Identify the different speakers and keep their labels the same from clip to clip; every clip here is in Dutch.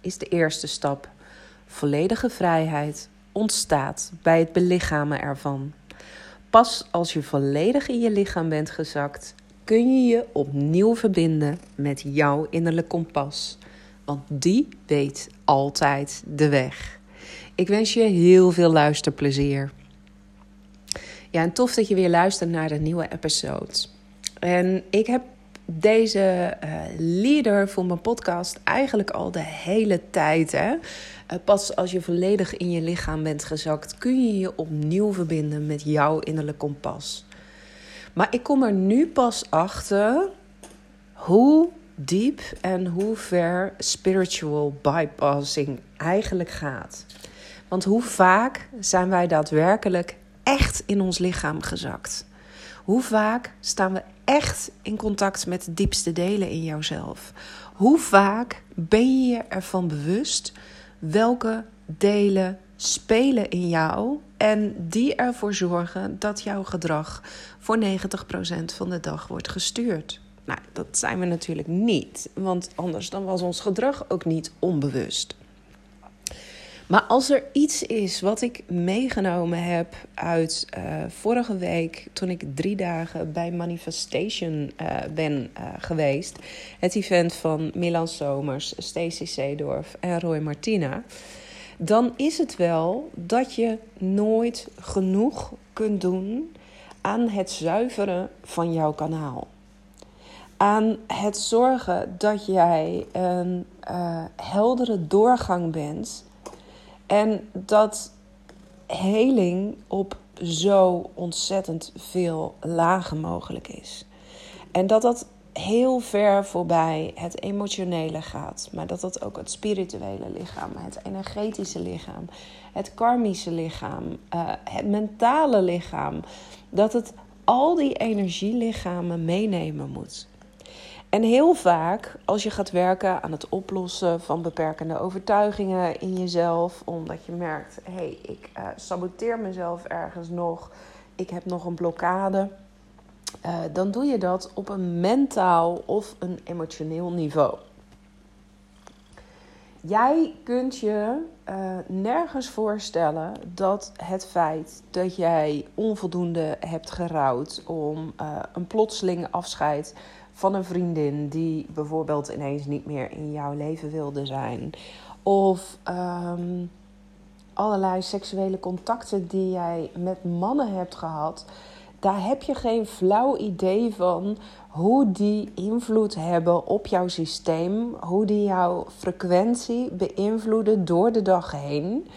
Speaker 1: is de eerste stap. Volledige vrijheid ontstaat bij het belichamen ervan. Pas als je volledig in je lichaam bent gezakt, kun je je opnieuw verbinden met jouw innerlijk kompas. Want die weet altijd de weg. Ik wens je heel veel luisterplezier. Ja, en tof dat je weer luistert naar de nieuwe episode. En ik heb deze uh, leader voor mijn podcast eigenlijk al de hele tijd. Hè? Uh, pas als je volledig in je lichaam bent gezakt, kun je je opnieuw verbinden met jouw innerlijk kompas. Maar ik kom er nu pas achter hoe diep en hoe ver spiritual bypassing eigenlijk gaat. Want hoe vaak zijn wij daadwerkelijk echt in ons lichaam gezakt? Hoe vaak staan we echt in contact met de diepste delen in jouzelf? Hoe vaak ben je je ervan bewust welke delen spelen in jou en die ervoor zorgen dat jouw gedrag voor 90% van de dag wordt gestuurd? Nou, dat zijn we natuurlijk niet, want anders dan was ons gedrag ook niet onbewust. Maar als er iets is wat ik meegenomen heb uit uh, vorige week, toen ik drie dagen bij Manifestation uh, ben uh, geweest, het event van Milan Somers, Stacey Seedorf en Roy Martina, dan is het wel dat je nooit genoeg kunt doen aan het zuiveren van jouw kanaal. Aan het zorgen dat jij een heldere doorgang bent en dat heling op zo ontzettend veel lagen mogelijk is. En dat dat heel ver voorbij het emotionele gaat, maar dat dat ook het spirituele lichaam, het energetische lichaam, het karmische lichaam, uh, het mentale lichaam, dat het al die energielichamen meenemen moet. En heel vaak, als je gaat werken aan het oplossen van beperkende overtuigingen in jezelf, omdat je merkt: hé, hey, ik uh, saboteer mezelf ergens nog, ik heb nog een blokkade, uh, dan doe je dat op een mentaal of een emotioneel niveau. Jij kunt je uh, nergens voorstellen dat het feit dat jij onvoldoende hebt gerouwd om een plotseling afscheid van een vriendin die bijvoorbeeld ineens niet meer in jouw leven wilde zijn. Of um, allerlei seksuele contacten die jij met mannen hebt gehad. Daar heb je geen flauw idee van hoe die invloed hebben op jouw systeem, hoe die jouw frequentie beïnvloeden door de dag heen.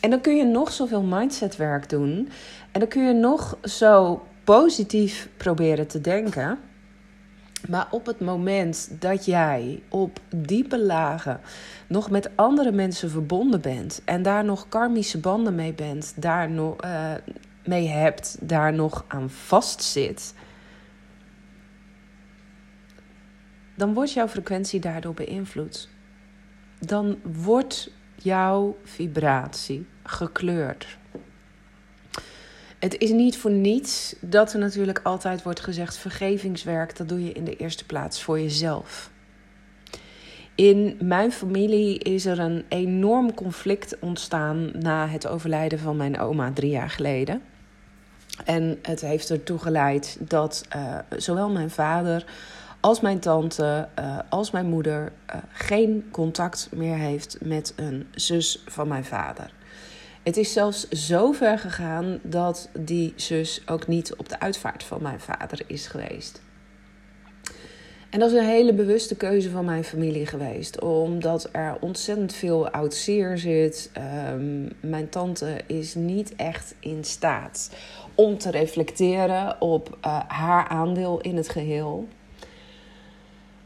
Speaker 1: En dan kun je nog zoveel mindsetwerk doen. En dan kun je nog zo positief proberen te denken. Maar op het moment dat jij op diepe lagen nog met andere mensen verbonden bent en daar nog karmische banden mee bent, daar nog uh, mee hebt, daar nog aan vastzit, dan wordt jouw frequentie daardoor beïnvloed. Dan wordt jouw vibratie gekleurd. Het is niet voor niets dat er natuurlijk altijd wordt gezegd: vergevingswerk, dat doe je in de eerste plaats voor jezelf. In mijn familie is er een enorm conflict ontstaan na het overlijden van mijn oma drie jaar geleden. En het heeft ertoe geleid dat uh, zowel mijn vader als mijn tante, uh, als mijn moeder uh, geen contact meer heeft met een zus van mijn vader. Het is zelfs zo ver gegaan dat die zus ook niet op de uitvaart van mijn vader is geweest. En dat is een hele bewuste keuze van mijn familie geweest, omdat er ontzettend veel oud zeer zit. Um, mijn tante is niet echt in staat om te reflecteren op uh, haar aandeel in het geheel.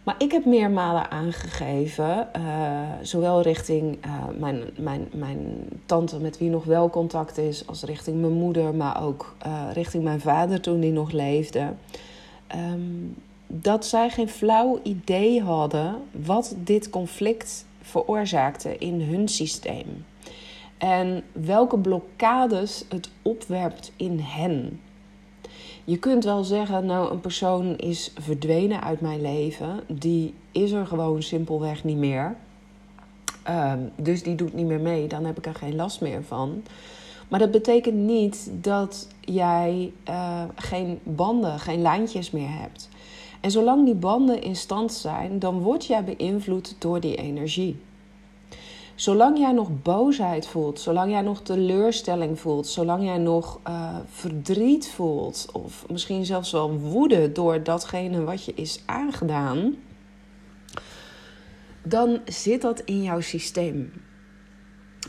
Speaker 1: Maar ik heb meermalen aangegeven, uh, zowel richting uh, mijn, mijn, mijn tante met wie nog wel contact is, als richting mijn moeder, maar ook uh, richting mijn vader toen die nog leefde. Um, dat zij geen flauw idee hadden wat dit conflict veroorzaakte in hun systeem. En welke blokkades het opwerpt in hen. Je kunt wel zeggen, nou, een persoon is verdwenen uit mijn leven. Die is er gewoon simpelweg niet meer. Um, dus die doet niet meer mee. Dan heb ik er geen last meer van. Maar dat betekent niet dat jij uh, geen banden, geen lijntjes meer hebt. En zolang die banden in stand zijn, dan word jij beïnvloed door die energie. Zolang jij nog boosheid voelt, zolang jij nog teleurstelling voelt, zolang jij nog uh, verdriet voelt, of misschien zelfs wel woede door datgene wat je is aangedaan, dan zit dat in jouw systeem.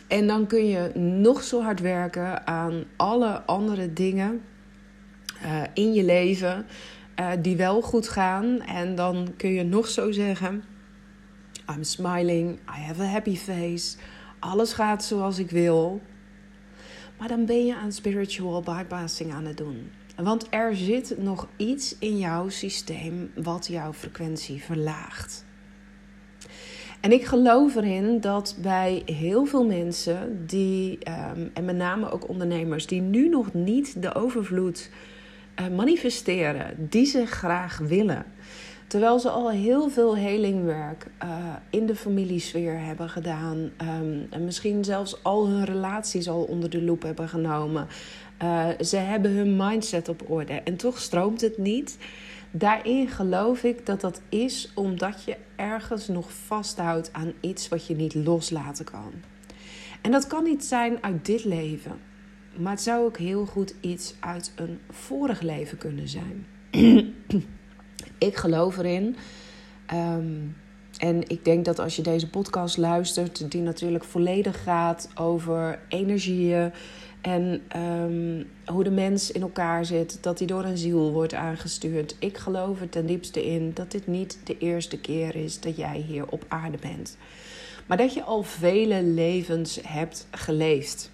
Speaker 1: En dan kun je nog zo hard werken aan alle andere dingen uh, in je leven uh, die wel goed gaan. En dan kun je nog zo zeggen: I'm smiling, I have a happy face, alles gaat zoals ik wil. Maar dan ben je aan spiritual bypassing aan het doen. Want er zit nog iets in jouw systeem wat jouw frequentie verlaagt. En ik geloof erin dat bij heel veel mensen, die, um, en met name ook ondernemers, die nu nog niet de overvloed uh, manifesteren die ze graag willen. Terwijl ze al heel veel helingwerk uh, in de familiesfeer hebben gedaan. Um, en misschien zelfs al hun relaties al onder de loep hebben genomen. Uh, ze hebben hun mindset op orde. En toch stroomt het niet. Daarin geloof ik dat dat is omdat je ergens nog vasthoudt aan iets wat je niet loslaten kan. En dat kan niet zijn uit dit leven. Maar het zou ook heel goed iets uit een vorig leven kunnen zijn. ik geloof erin. Um, en ik denk dat als je deze podcast luistert, die natuurlijk volledig gaat over energieën en um, hoe de mens in elkaar zit, dat die door een ziel wordt aangestuurd. Ik geloof er ten diepste in dat dit niet de eerste keer is dat jij hier op aarde bent. Maar dat je al vele levens hebt geleefd.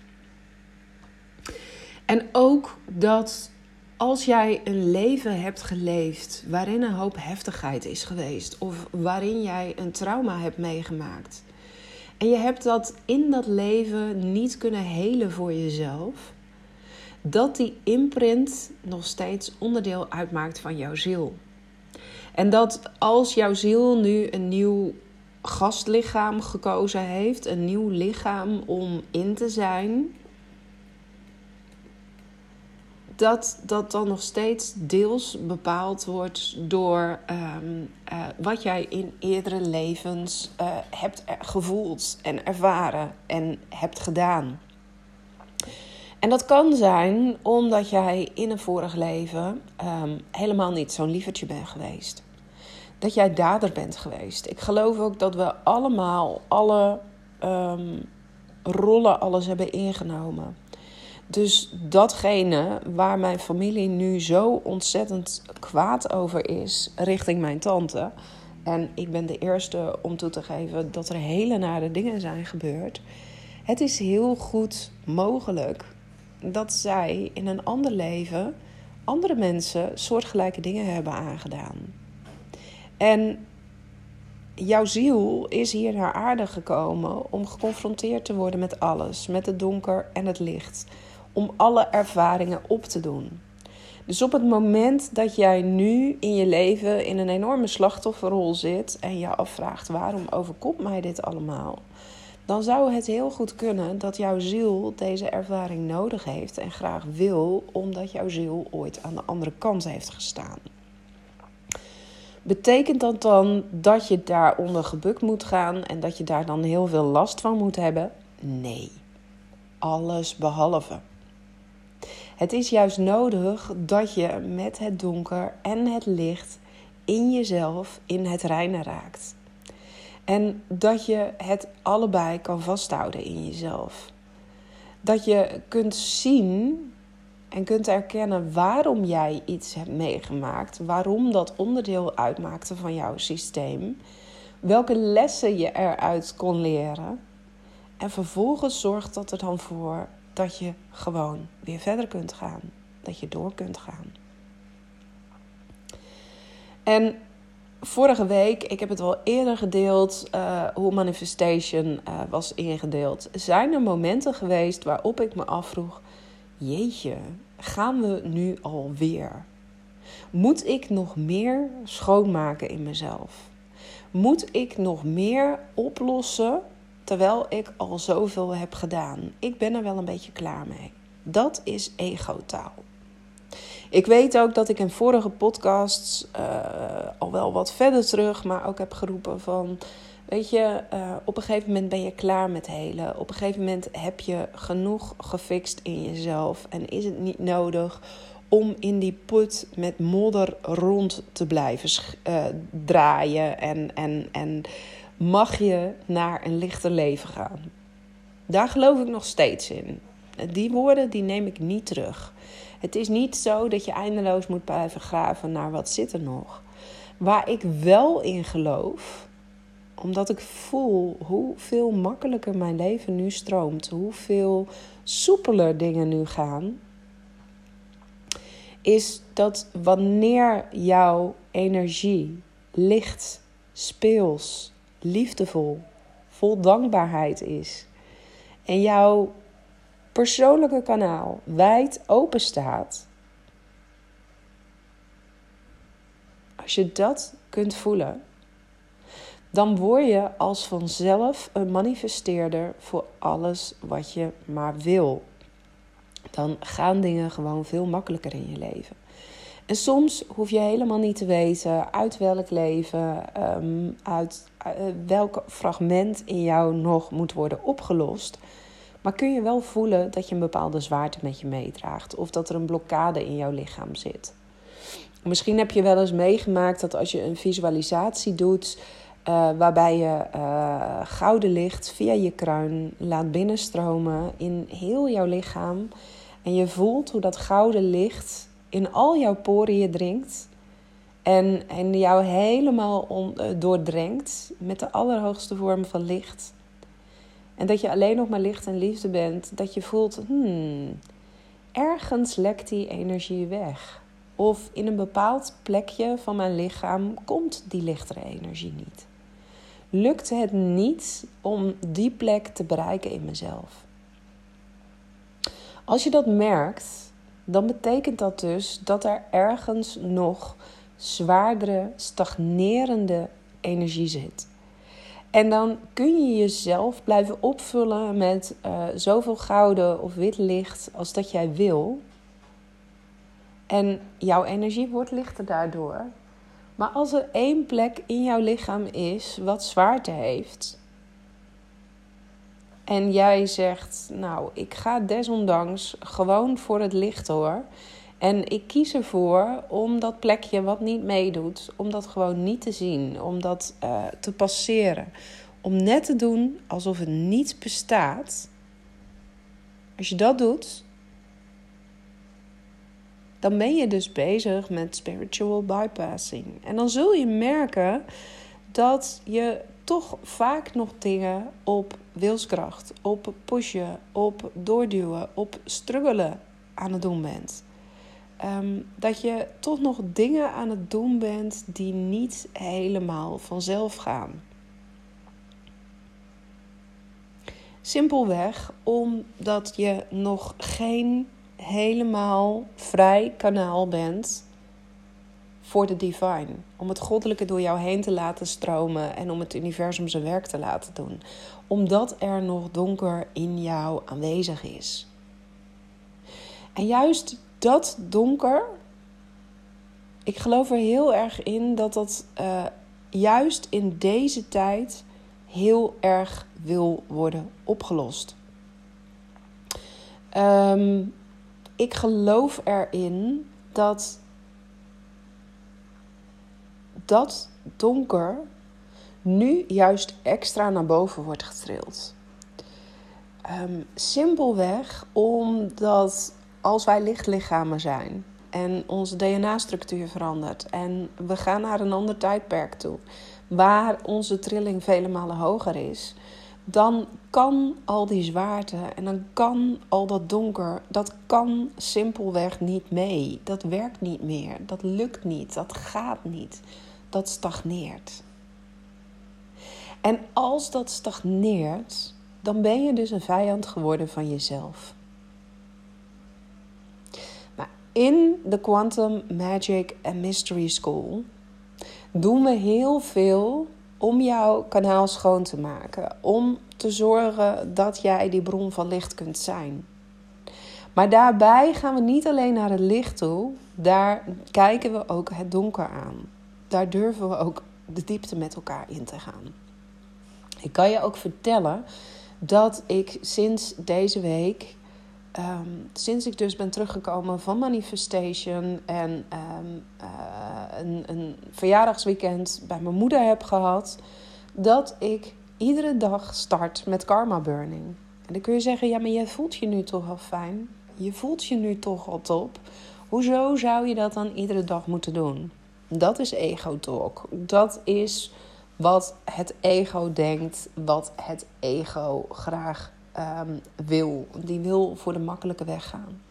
Speaker 1: En ook dat als jij een leven hebt geleefd waarin een hoop heftigheid is geweest, of waarin jij een trauma hebt meegemaakt, en je hebt dat in dat leven niet kunnen helen voor jezelf, dat die imprint nog steeds onderdeel uitmaakt van jouw ziel. En dat als jouw ziel nu een nieuw gastlichaam gekozen heeft, een nieuw lichaam om in te zijn, dat dat dan nog steeds deels bepaald wordt door um, uh, wat jij in eerdere levens uh, hebt gevoeld en ervaren en hebt gedaan. En dat kan zijn omdat jij in een vorig leven um, helemaal niet zo'n lievertje bent geweest. Dat jij dader bent geweest. Ik geloof ook dat we allemaal alle um, rollen alles hebben ingenomen. Dus datgene waar mijn familie nu zo ontzettend kwaad over is richting mijn tante. En ik ben de eerste om toe te geven dat er hele nare dingen zijn gebeurd. Het is heel goed mogelijk dat zij in een ander leven andere mensen soortgelijke dingen hebben aangedaan. En jouw ziel is hier naar aarde gekomen om geconfronteerd te worden met alles, met het donker en het licht om alle ervaringen op te doen. Dus op het moment dat jij nu in je leven in een enorme slachtofferrol zit en je afvraagt waarom overkomt mij dit allemaal, dan zou het heel goed kunnen dat jouw ziel deze ervaring nodig heeft en graag wil, omdat jouw ziel ooit aan de andere kant heeft gestaan. Betekent dat dan dat je daaronder gebukt moet gaan en dat je daar dan heel veel last van moet hebben? Nee, alles behalve. Het is juist nodig dat je met het donker en het licht in jezelf in het reinen raakt. En dat je het allebei kan vasthouden in jezelf. Dat je kunt zien en kunt erkennen waarom jij iets hebt meegemaakt, waarom dat onderdeel uitmaakte van jouw systeem, welke lessen je eruit kon leren. En vervolgens zorgt dat er dan voor dat je gewoon weer verder kunt gaan, dat je door kunt gaan. En vorige week, ik heb het wel eerder gedeeld, uh, hoe manifestation uh, was ingedeeld. Zijn er momenten geweest waarop ik me afvroeg: Jeetje, gaan we nu alweer? Moet ik nog meer schoonmaken in mezelf? Moet ik nog meer oplossen terwijl ik al zoveel heb gedaan? Ik ben er wel een beetje klaar mee. Dat is egotaal. Ik weet ook dat ik in vorige podcasts uh, al wel wat verder terug, maar ook heb geroepen van. Weet je, uh, op een gegeven moment ben je klaar met helen. Op een gegeven moment heb je genoeg gefixt in jezelf. En is het niet nodig om in die put met modder rond te blijven uh, draaien. En, en, en mag je naar een lichter leven gaan. Daar geloof ik nog steeds in. Die woorden die neem ik niet terug. Het is niet zo dat je eindeloos moet blijven graven naar wat zit er nog. Waar ik wel in geloof, omdat ik voel hoeveel makkelijker mijn leven nu stroomt, hoeveel soepeler dingen nu gaan, is dat wanneer jouw energie licht, speels, liefdevol, vol dankbaarheid is en jouw persoonlijke kanaal wijd open staat, als je dat kunt voelen, dan word je als vanzelf een manifesteerder voor alles wat je maar wil. Dan gaan dingen gewoon veel makkelijker in je leven. En soms hoef je helemaal niet te weten uit welk leven, um, uit uh, welk fragment in jou nog moet worden opgelost. Maar kun je wel voelen dat je een bepaalde zwaarte met je meedraagt of dat er een blokkade in jouw lichaam zit. Misschien heb je wel eens meegemaakt dat als je een visualisatie doet, uh, waarbij je uh, gouden licht via je kruin laat binnenstromen in heel jouw lichaam. En je voelt hoe dat gouden licht in al jouw poriën dringt. En, en jou helemaal on, uh, doordrenkt met de allerhoogste vorm van licht. En dat je alleen nog maar licht en liefde bent. Dat je voelt, hmm, ergens lekt die energie weg. Of in een bepaald plekje van mijn lichaam komt die lichtere energie niet. Lukt het niet om die plek te bereiken in mezelf? Als je dat merkt, dan betekent dat dus dat er ergens nog zwaardere, stagnerende energie zit. En dan kun je jezelf blijven opvullen met uh, zoveel gouden of wit licht als dat jij wil. En jouw energie wordt lichter daardoor. Maar als er één plek in jouw lichaam is wat zwaarte heeft. En jij zegt, nou, ik ga desondanks gewoon voor het licht hoor. En ik kies ervoor om dat plekje wat niet meedoet, om dat gewoon niet te zien, om dat uh, te passeren. Om net te doen alsof het niet bestaat. Als je dat doet, dan ben je dus bezig met spiritual bypassing. En dan zul je merken dat je toch vaak nog dingen op wilskracht, op pushen, op doorduwen, op struggelen aan het doen bent. Um, dat je toch nog dingen aan het doen bent die niet helemaal vanzelf gaan. Simpelweg omdat je nog geen helemaal vrij kanaal bent voor de divine. Om het goddelijke door jou heen te laten stromen en om het universum zijn werk te laten doen. Omdat er nog donker in jou aanwezig is. En juist dat donker, ik geloof er heel erg in dat dat uh, juist in deze tijd heel erg wil worden opgelost. Um, ik geloof erin dat dat donker nu juist extra naar boven wordt getrild. Um, simpelweg omdat als wij lichtlichamen zijn en onze DNA-structuur verandert en we gaan naar een ander tijdperk toe, waar onze trilling vele malen hoger is, dan kan al die zwaarte en dan kan al dat donker, dat kan simpelweg niet mee. Dat werkt niet meer, dat lukt niet, dat gaat niet, dat stagneert. En als dat stagneert, dan ben je dus een vijand geworden van jezelf. Maar in de Quantum Magic and Mystery School doen we heel veel om jouw kanaal schoon te maken. Om te zorgen dat jij die bron van licht kunt zijn. Maar daarbij gaan we niet alleen naar het licht toe, daar kijken we ook het donker aan. Daar durven we ook de diepte met elkaar in te gaan. Ik kan je ook vertellen dat ik sinds deze week, ehm, sinds ik dus ben teruggekomen van Manifestation en ehm, eh, een, een verjaardagsweekend bij mijn moeder heb gehad, dat ik iedere dag start met karma burning. En dan kun je zeggen, ja, maar je voelt je nu toch al fijn. Je voelt je nu toch al top. Hoezo zou je dat dan iedere dag moeten doen? Dat is ego talk. Dat is wat het ego denkt, wat het ego graag ehm, wil. Die wil voor de makkelijke weg gaan.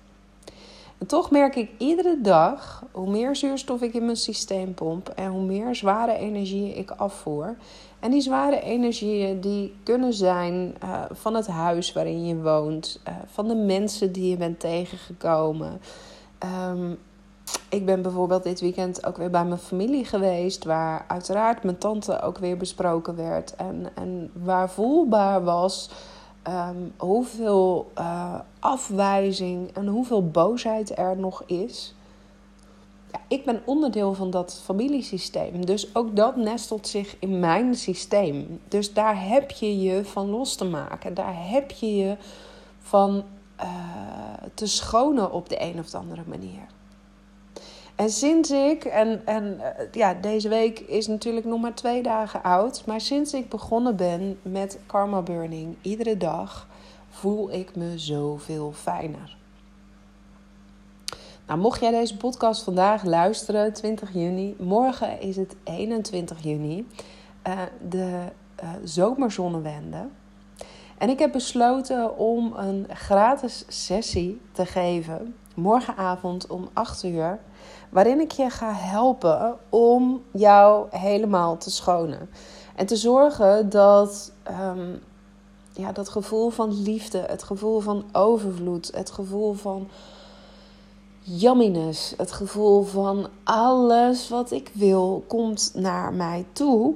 Speaker 1: En toch merk ik iedere dag, hoe meer zuurstof ik in mijn systeem pomp en hoe meer zware energieën ik afvoer. En die zware energieën die kunnen zijn uh, van het huis waarin je woont, uh, van de mensen die je bent tegengekomen. Um, ik ben bijvoorbeeld dit weekend ook weer bij mijn familie geweest, waar uiteraard mijn tante ook weer besproken werd. En, en waar voelbaar was um, hoeveel uh, afwijzing en hoeveel boosheid er nog is. Ja, ik ben onderdeel van dat familiesysteem. Dus ook dat nestelt zich in mijn systeem. Dus daar heb je je van los te maken. Daar heb je je van uh, te schonen op de een of andere manier. En sinds ik, en, en eh, ja, deze week is natuurlijk nog maar twee dagen oud, maar sinds ik begonnen ben met karma burning iedere dag, voel ik me zoveel fijner. Nou, mocht jij deze podcast vandaag luisteren, 20 juni, morgen is het 21 juni, uh, de uh, zomerzonnewende. En ik heb besloten om een gratis sessie te geven, morgenavond om 8 uur waarin ik je ga helpen om jou helemaal te schonen. En te zorgen dat um, ja, dat gevoel van liefde, het gevoel van overvloed, het gevoel van yumminess, het gevoel van alles wat ik wil komt naar mij toe.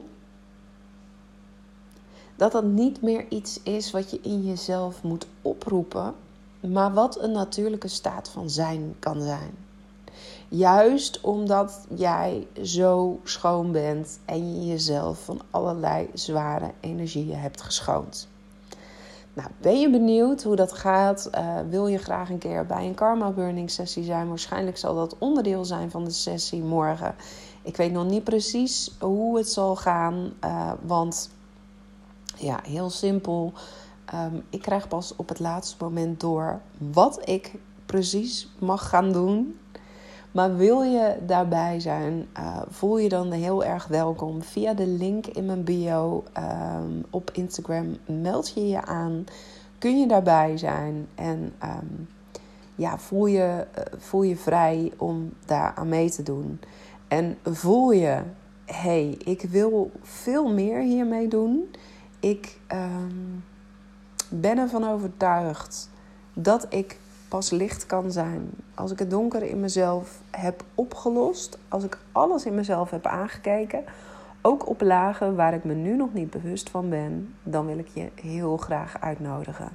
Speaker 1: Dat dat niet meer iets is wat je in jezelf moet oproepen, maar wat een natuurlijke staat van zijn kan zijn. Juist omdat jij zo schoon bent en je jezelf van allerlei zware energieën hebt geschoond. Nou, ben je benieuwd hoe dat gaat? Uh, wil je graag een keer bij een karma burning sessie zijn? Waarschijnlijk zal dat onderdeel zijn van de sessie morgen. Ik weet nog niet precies hoe het zal gaan, uh, want ja, heel simpel. Um, ik krijg pas op het laatste moment door wat ik precies mag gaan doen. Maar wil je daarbij zijn, uh, voel je dan heel erg welkom. Via de link in mijn bio um, op Instagram meld je je aan. Kun je daarbij zijn en um, ja, voel, je, uh, voel je vrij om daar aan mee te doen. En voel je, hey, ik wil veel meer hiermee doen. Ik um, ben ervan overtuigd dat ik pas licht kan zijn. Als ik het donker in mezelf heb opgelost, als ik alles in mezelf heb aangekeken, ook op lagen waar ik me nu nog niet bewust van ben, dan wil ik je heel graag uitnodigen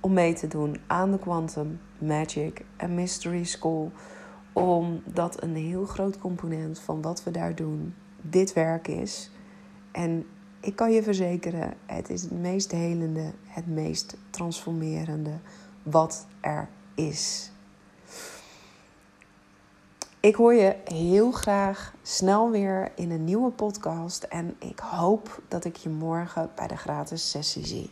Speaker 1: om mee te doen aan de Quantum Magic and Mystery School. Omdat een heel groot component van wat we daar doen dit werk is. En ik kan je verzekeren, het is het meest helende, het meest transformerende wat er is. Ik hoor je heel graag snel weer in een nieuwe podcast en ik hoop dat ik je morgen bij de gratis sessie zie.